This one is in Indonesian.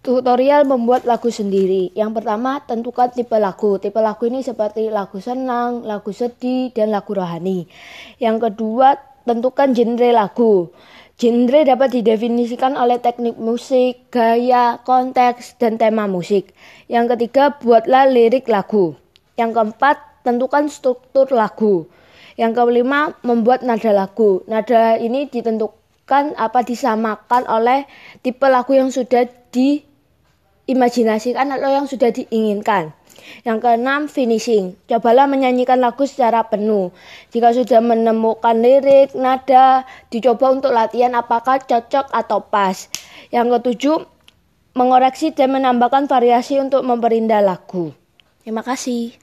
Tutorial membuat lagu sendiri. Yang pertama, tentukan tipe lagu. Tipe lagu ini seperti lagu senang, lagu sedih, dan lagu rohani. Yang kedua, tentukan genre lagu. Genre dapat didefinisikan oleh teknik musik, gaya, konteks, dan tema musik. Yang ketiga, buatlah lirik lagu. Yang keempat, tentukan struktur lagu. Yang kelima, membuat nada lagu. Nada ini ditentukan apa disamakan oleh tipe lagu yang sudah di imajinasikan atau yang sudah diinginkan. Yang keenam, finishing. Cobalah menyanyikan lagu secara penuh. Jika sudah menemukan lirik, nada, dicoba untuk latihan apakah cocok atau pas. Yang ketujuh, mengoreksi dan menambahkan variasi untuk memperindah lagu. Terima kasih.